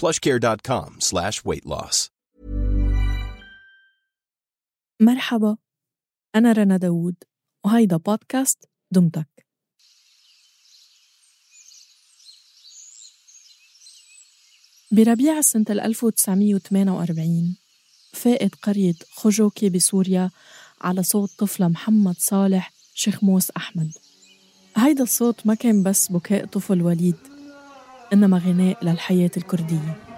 plushcare.com slash weight loss. مرحبا أنا رنا داوود وهيدا بودكاست دمتك بربيع سنة 1948 فاقت قرية خجوكي بسوريا على صوت طفلة محمد صالح شيخ أحمد هيدا الصوت ما كان بس بكاء طفل وليد إنما غناء للحياة الكردية.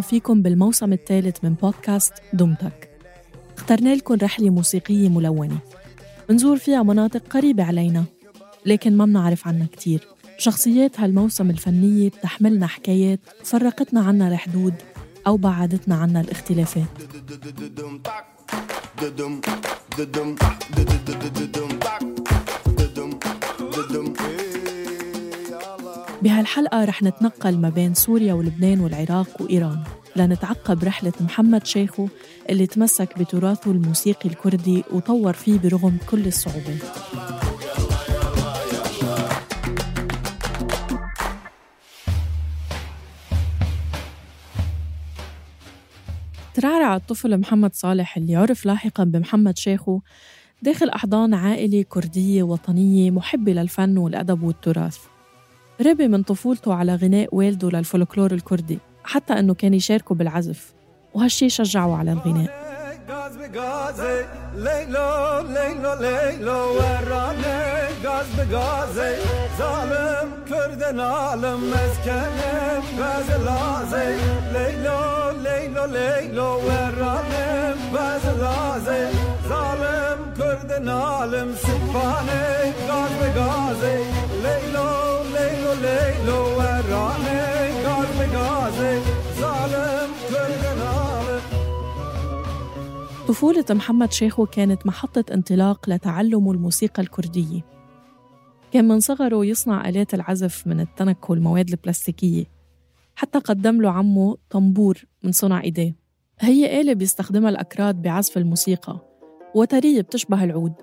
فيكم بالموسم الثالث من بودكاست دمتك. اخترنا لكم رحلة موسيقية ملونة. منزور فيها مناطق قريبة علينا لكن ما بنعرف عنها كتير. شخصيات هالموسم الفنية بتحملنا حكايات فرقتنا عنا الحدود أو بعدتنا عنا الاختلافات. بهالحلقة رح نتنقل ما بين سوريا ولبنان والعراق وإيران. لنتعقب رحلة محمد شيخو اللي تمسك بتراثه الموسيقي الكردي وطور فيه برغم كل الصعوبات ترعرع الطفل محمد صالح اللي عرف لاحقا بمحمد شيخو داخل أحضان عائلة كردية وطنية محبة للفن والأدب والتراث. ربي من طفولته على غناء والده للفولكلور الكردي حتى أنه كان يشاركه بالعزف وهالشي شجعه على الغناء ظالم طفولة محمد شيخو كانت محطة انطلاق لتعلم الموسيقى الكردية. كان من صغره يصنع آلات العزف من التنك والمواد البلاستيكية. حتى قدم له عمه طنبور من صنع إيديه. هي آلة بيستخدمها الأكراد بعزف الموسيقى وترية بتشبه العود.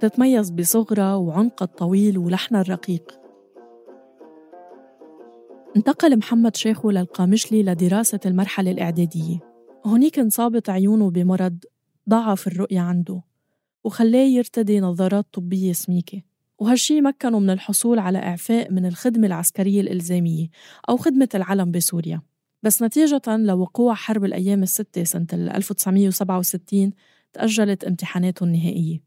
تتميز بصغرها وعنقها الطويل ولحنها الرقيق. انتقل محمد شيخو للقامشلي لدراسة المرحلة الإعدادية. هونيك انصابت عيونه بمرض ضعف الرؤية عنده وخلاه يرتدي نظارات طبية سميكة. وهالشي مكنه من الحصول على إعفاء من الخدمة العسكرية الإلزامية أو خدمة العلم بسوريا. بس نتيجة لوقوع حرب الأيام الستة سنة 1967 تأجلت امتحاناته النهائية.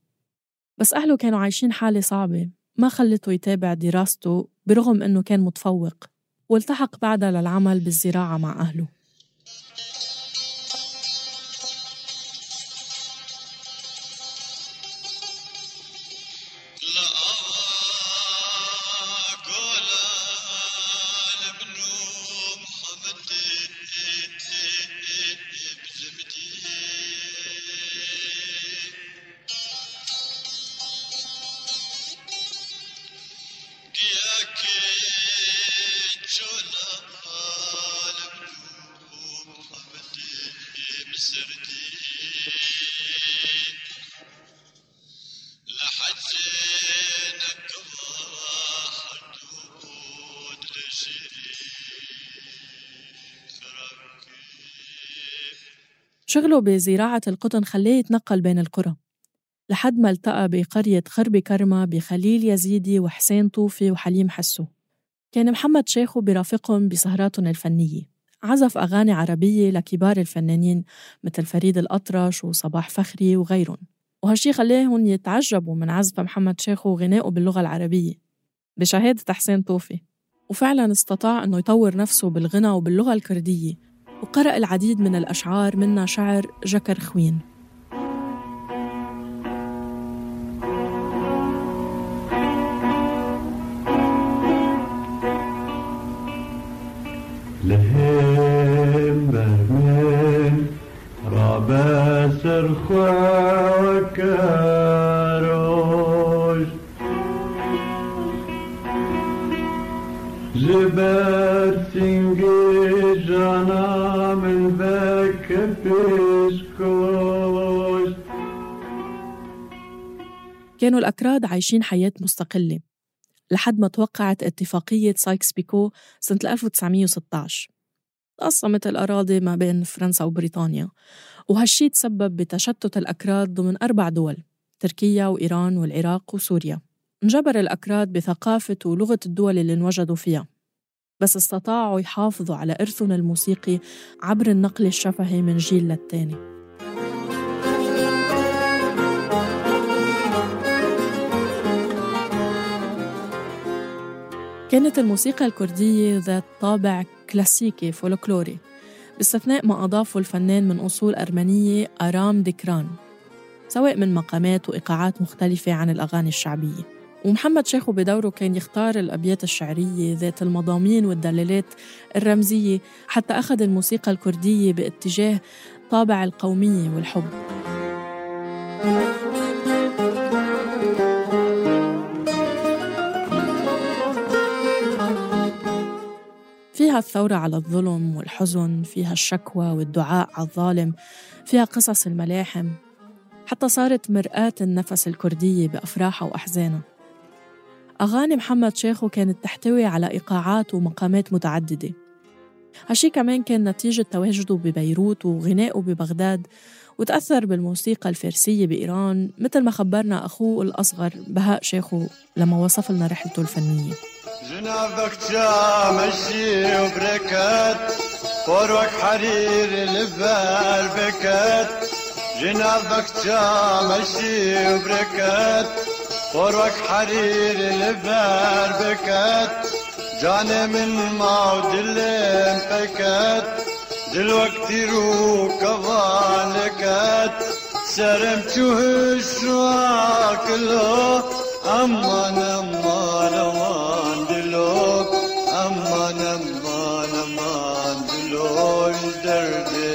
بس أهله كانوا عايشين حالة صعبة ما خلته يتابع دراسته برغم أنه كان متفوق والتحق بعدها للعمل بالزراعة مع أهله. شغله بزراعة القطن خلاه يتنقل بين القرى لحد ما التقى بقرية خربي كرمة بخليل يزيدي وحسين طوفي وحليم حسو. كان محمد شيخو برافقهم بسهراتهم الفنية. عزف أغاني عربية لكبار الفنانين مثل فريد الأطرش وصباح فخري وغيرهم. وهالشي خلاهم يتعجبوا من عزف محمد شيخو وغنائه باللغة العربية بشهادة حسين طوفي. وفعلا استطاع أنه يطور نفسه بالغنى وباللغة الكردية. وقرأ العديد من الأشعار منها شعر جكر خوين. لهم برمين رابا سرخوا كانوا الأكراد عايشين حياة مستقلة لحد ما توقعت اتفاقية سايكس بيكو سنة 1916 تقسمت الأراضي ما بين فرنسا وبريطانيا وهالشي تسبب بتشتت الأكراد ضمن أربع دول تركيا وإيران والعراق وسوريا. انجبر الأكراد بثقافة ولغة الدول اللي انوجدوا فيها بس استطاعوا يحافظوا على إرثهم الموسيقي عبر النقل الشفهي من جيل للتاني. كانت الموسيقى الكردية ذات طابع كلاسيكي فولكلوري باستثناء ما أضافه الفنان من أصول أرمنية أرام ديكران سواء من مقامات وإيقاعات مختلفة عن الأغاني الشعبية. ومحمد شيخو بدوره كان يختار الأبيات الشعرية ذات المضامين والدلالات الرمزية حتى أخذ الموسيقى الكردية باتجاه طابع القومية والحب. فيها الثورة على الظلم والحزن فيها الشكوى والدعاء على الظالم فيها قصص الملاحم حتى صارت مرآة النفس الكردية بأفراحها وأحزانها. أغاني محمد شيخو كانت تحتوي على إيقاعات ومقامات متعددة. هالشي كمان كان نتيجة تواجده ببيروت وغنائه ببغداد وتأثر بالموسيقى الفارسية بإيران مثل ما خبرنا أخوه الأصغر بهاء شيخو لما وصف لنا رحلته الفنية. جنابك مشي وبركات فوروك حرير البال بكات. جنابك مشي وبركات فوروك حرير البال بكات جاني من ما دلم بكات دلوقتي رو كذلكات سرمتوه الشواك له أمان أمان أمان دلوك أمان أمان أمان دلوك درد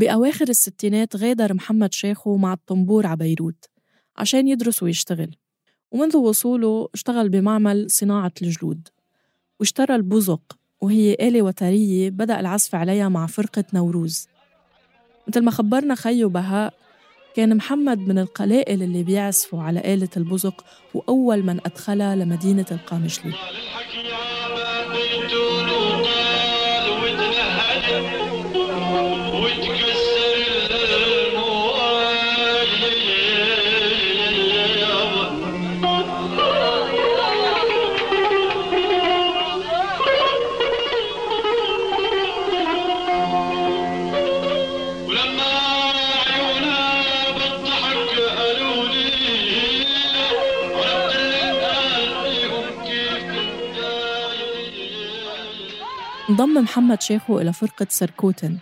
بأواخر الستينات غادر محمد شيخو مع الطنبور على بيروت عشان يدرس ويشتغل. ومنذ وصوله اشتغل بمعمل صناعة الجلود. واشترى البزق وهي آلة وترية بدأ العزف عليها مع فرقة نوروز. مثل ما خبرنا خيو بهاء كان محمد من القلائل اللي بيعزفوا على آلة البزق وأول من أدخلها لمدينة القامشلي. انضم محمد شيخو إلى فرقة سركوتن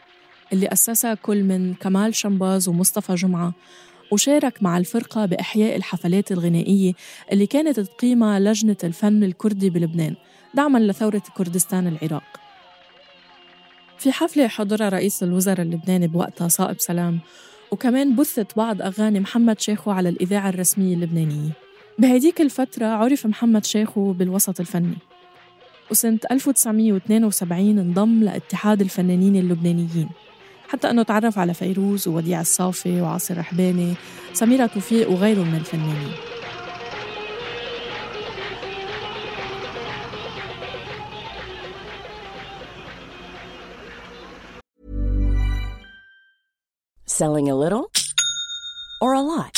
اللي أسسها كل من كمال شمباز ومصطفى جمعة وشارك مع الفرقة بإحياء الحفلات الغنائية اللي كانت تقيمها لجنة الفن الكردي بلبنان دعما لثورة كردستان العراق. في حفلة حضرها رئيس الوزراء اللبناني بوقتها صائب سلام وكمان بثت بعض أغاني محمد شيخو على الإذاعة الرسمية اللبنانية. بهديك الفترة عرف محمد شيخو بالوسط الفني. وسنة 1972 انضم لاتحاد الفنانين اللبنانيين حتى أنه تعرف على فيروز ووديع الصافي وعاصر رحباني سميرة توفيق وغيره من الفنانين Selling a little or a lot?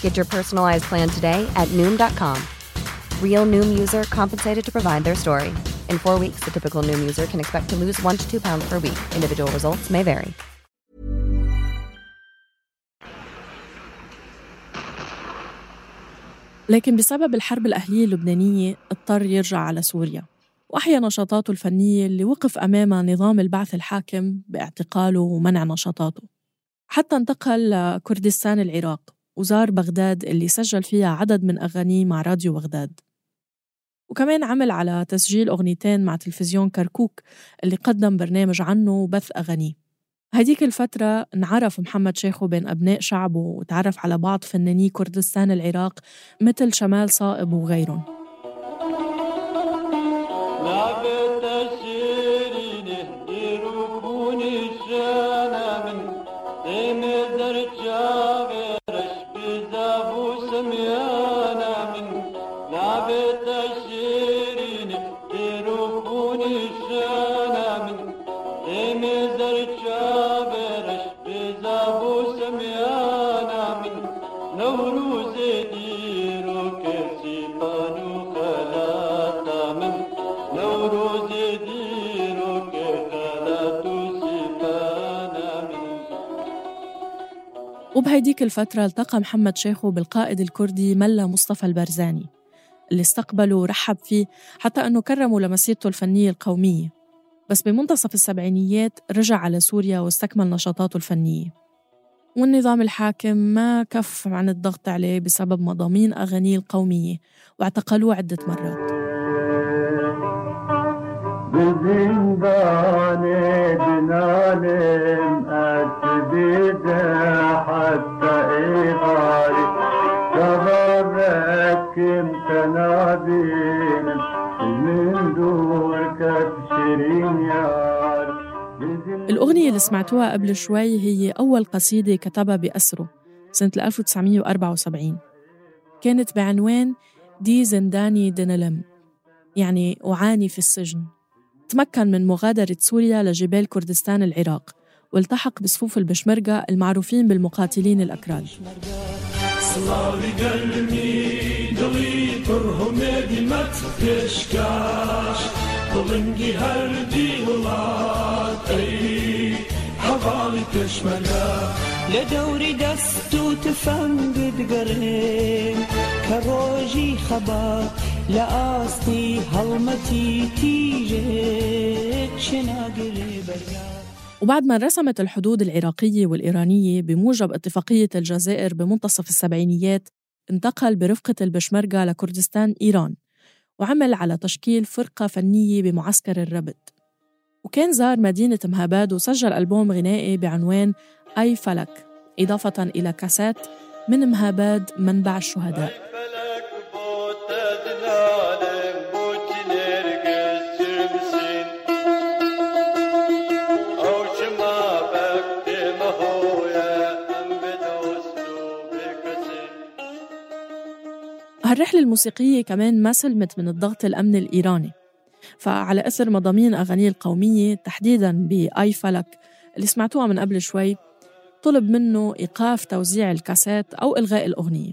Get your personalized plan today at Noom.com. Real Noom user compensated to provide their story. In four weeks, the typical Noom user can expect to lose one to two pounds per week. Individual results may vary. لكن بسبب الحرب الأهلية اللبنانية اضطر يرجع على سوريا وأحيا نشاطاته الفنية اللي وقف أمامها نظام البعث الحاكم باعتقاله ومنع نشاطاته حتى انتقل لكردستان العراق وزار بغداد اللي سجل فيها عدد من أغانيه مع راديو بغداد. وكمان عمل على تسجيل أغنيتين مع تلفزيون كركوك اللي قدم برنامج عنه وبث أغانيه. هديك الفترة انعرف محمد شيخو بين أبناء شعبه وتعرف على بعض فناني كردستان العراق مثل شمال صائب وغيرهم. من وبهيديك الفترة التقى محمد شيخو بالقائد الكردي ملا مصطفى البرزاني. اللي استقبله ورحب فيه حتى أنه كرمه لمسيرته الفنية القومية. بس بمنتصف السبعينيات رجع على سوريا واستكمل نشاطاته الفنية. والنظام الحاكم ما كف عن الضغط عليه بسبب مضامين أغانيه القومية واعتقلوه عدة مرات. الأغنية اللي سمعتوها قبل شوي هي أول قصيدة كتبها بأسره سنة 1974 كانت بعنوان دي زنداني دنلم يعني أعاني في السجن. تمكن من مغادرة سوريا لجبال كردستان العراق والتحق بصفوف البشمركة المعروفين بالمقاتلين الأكراد. گەرمی دڵی پڕ هەمێدی مەت پێشکاش تیژێت شناگرێ بەرگات وبعد ما انرسمت الحدود العراقية والإيرانية بموجب اتفاقية الجزائر بمنتصف السبعينيات انتقل برفقة البشمركة لكردستان إيران وعمل على تشكيل فرقة فنية بمعسكر الربد. وكان زار مدينة مهاباد وسجل ألبوم غنائي بعنوان أي فلك إضافة إلى كاسات من مهاباد منبع الشهداء. هالرحلة الموسيقية كمان ما سلمت من الضغط الأمني الإيراني. فعلى أثر مضامين أغانيه القومية تحديداً بآي فلك اللي سمعتوها من قبل شوي طلب منه إيقاف توزيع الكاسات أو إلغاء الأغنية.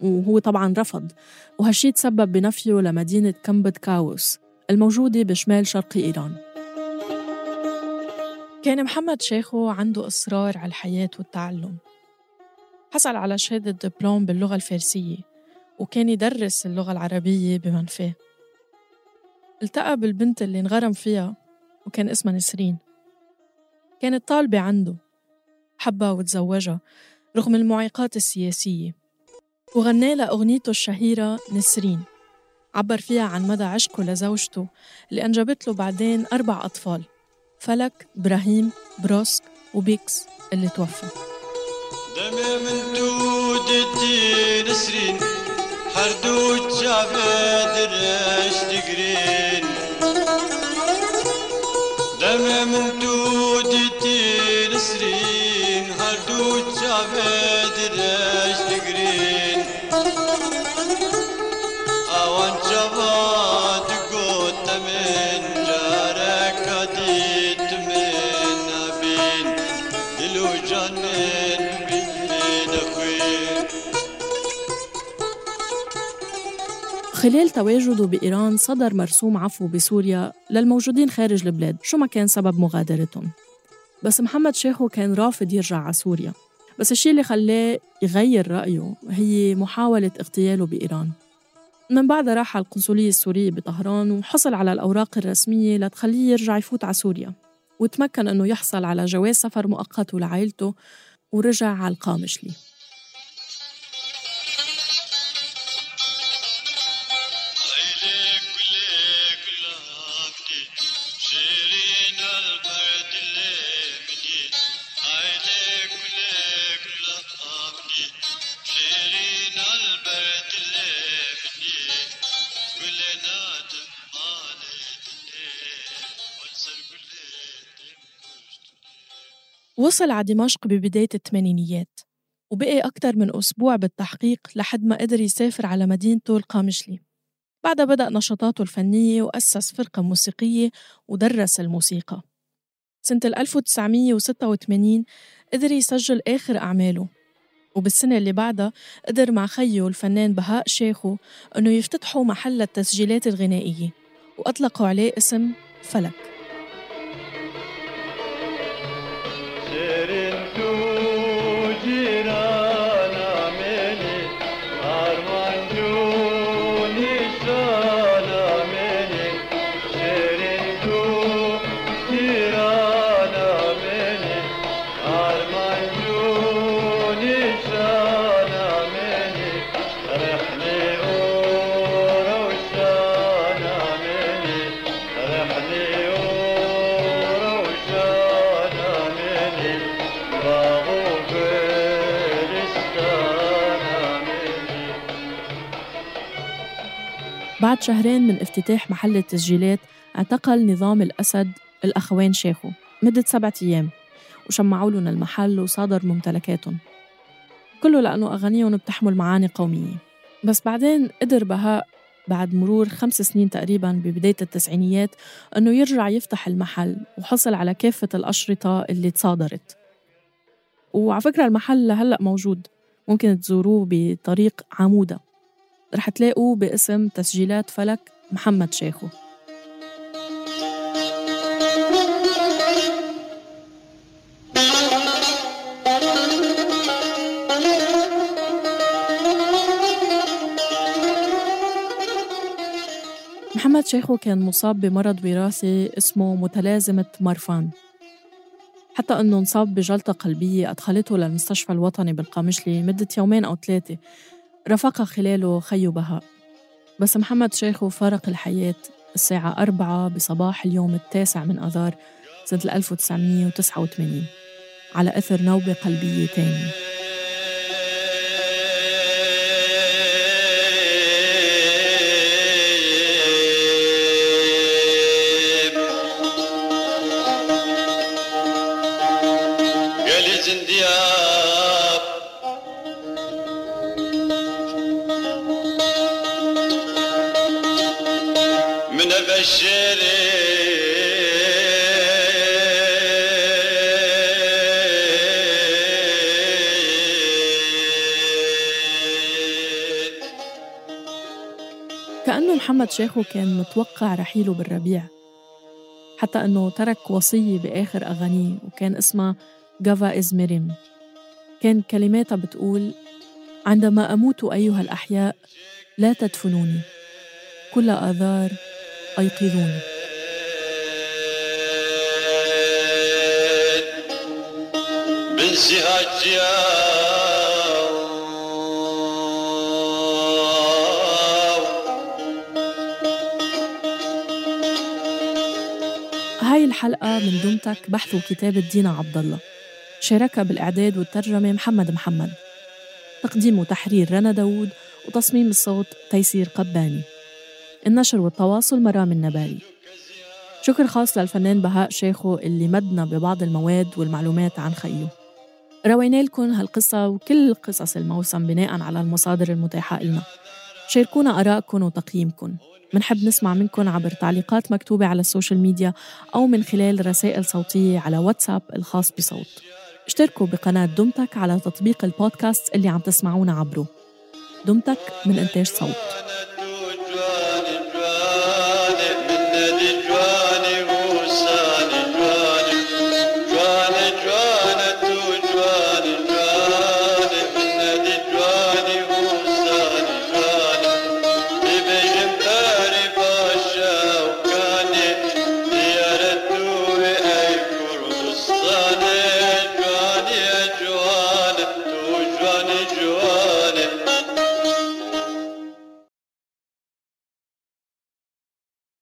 وهو طبعا رفض. وهالشي تسبب بنفيه لمدينة كمبد كاوس الموجودة بشمال شرق إيران. كان محمد شيخو عنده إصرار على الحياة والتعلم. حصل على شهادة دبلوم باللغة الفارسية. وكان يدرس اللغة العربية بمنفاه. التقى بالبنت اللي انغرم فيها وكان اسمها نسرين. كانت طالبة عنده حبها وتزوجها رغم المعيقات السياسية. وغنى لها أغنيته الشهيرة نسرين. عبر فيها عن مدى عشقه لزوجته اللي أنجبت له بعدين أربع أطفال. فلك، إبراهيم، بروسك وبيكس اللي توفى. دمي من دودتي نسرين. Erdutça vedres digrin Demem tu ditin srin Erdutça vedres digrin Avan çavan خلال تواجده بإيران صدر مرسوم عفو بسوريا للموجودين خارج البلاد شو ما كان سبب مغادرتهم. بس محمد شيخو كان رافض يرجع على سوريا. بس الشيء اللي خلاه يغير رأيه هي محاولة اغتياله بإيران. من بعدها راح على القنصلية السورية بطهران وحصل على الأوراق الرسمية لتخليه يرجع يفوت على سوريا. وتمكن أنه يحصل على جواز سفر مؤقت لعائلته ورجع على القامشلي. وصل على دمشق ببداية الثمانينيات وبقي أكثر من أسبوع بالتحقيق لحد ما قدر يسافر على مدينته القامشلي بعدها بدأ نشاطاته الفنية وأسس فرقة موسيقية ودرس الموسيقى. سنة 1986 قدر يسجل آخر أعماله وبالسنة اللي بعدها قدر مع خيه الفنان بهاء شيخو أنه يفتتحوا محل التسجيلات الغنائية وأطلقوا عليه اسم فلك. شهرين من افتتاح محل التسجيلات اعتقل نظام الأسد الأخوين شيخو مدة سبعة أيام وشمعوا لهم المحل وصادر ممتلكاتهم. كله لأنه أغانيهم بتحمل معاني قومية. بس بعدين قدر بهاء بعد مرور خمس سنين تقريبا ببداية التسعينيات أنه يرجع يفتح المحل وحصل على كافة الأشرطة اللي تصادرت. وعلى فكرة المحل لهلأ موجود ممكن تزوروه بطريق عمودة. رح تلاقوه باسم تسجيلات فلك محمد شيخو. محمد شيخو كان مصاب بمرض وراثي اسمه متلازمة مارفان. حتى أنه انصاب بجلطة قلبية أدخلته للمستشفى الوطني بالقامشلي مدة يومين أو ثلاثة رافقها خلاله خيو بهاء بس محمد شيخو فارق الحياة الساعة أربعة بصباح اليوم التاسع من أذار سنة 1989 على أثر نوبة قلبية تانية كأنه محمد شيخو كان متوقع رحيله بالربيع حتى أنه ترك وصية بآخر أغانيه وكان اسمها جافا إزميريم كان كلماتها بتقول عندما أموت أيها الأحياء لا تدفنوني. كل آذار أيقظوني. بن سهاج هاي الحلقة من دمتك بحث وكتابة دينا عبد الله شاركها بالإعداد والترجمة محمد محمد. تقديم وتحرير رنا داوود وتصميم الصوت تيسير قباني. النشر والتواصل مرام النباري شكر خاص للفنان بهاء شيخو اللي مدنا ببعض المواد والمعلومات عن خيو روينا لكم هالقصة وكل قصص الموسم بناء على المصادر المتاحة لنا شاركونا آرائكم وتقييمكم منحب نسمع منكم عبر تعليقات مكتوبة على ال social media أو من خلال رسائل صوتية على واتساب الخاص بصوت. اشتركوا بقناة دمتك على تطبيق البودكاست اللي عم تسمعونا عبره. دمتك من إنتاج صوت.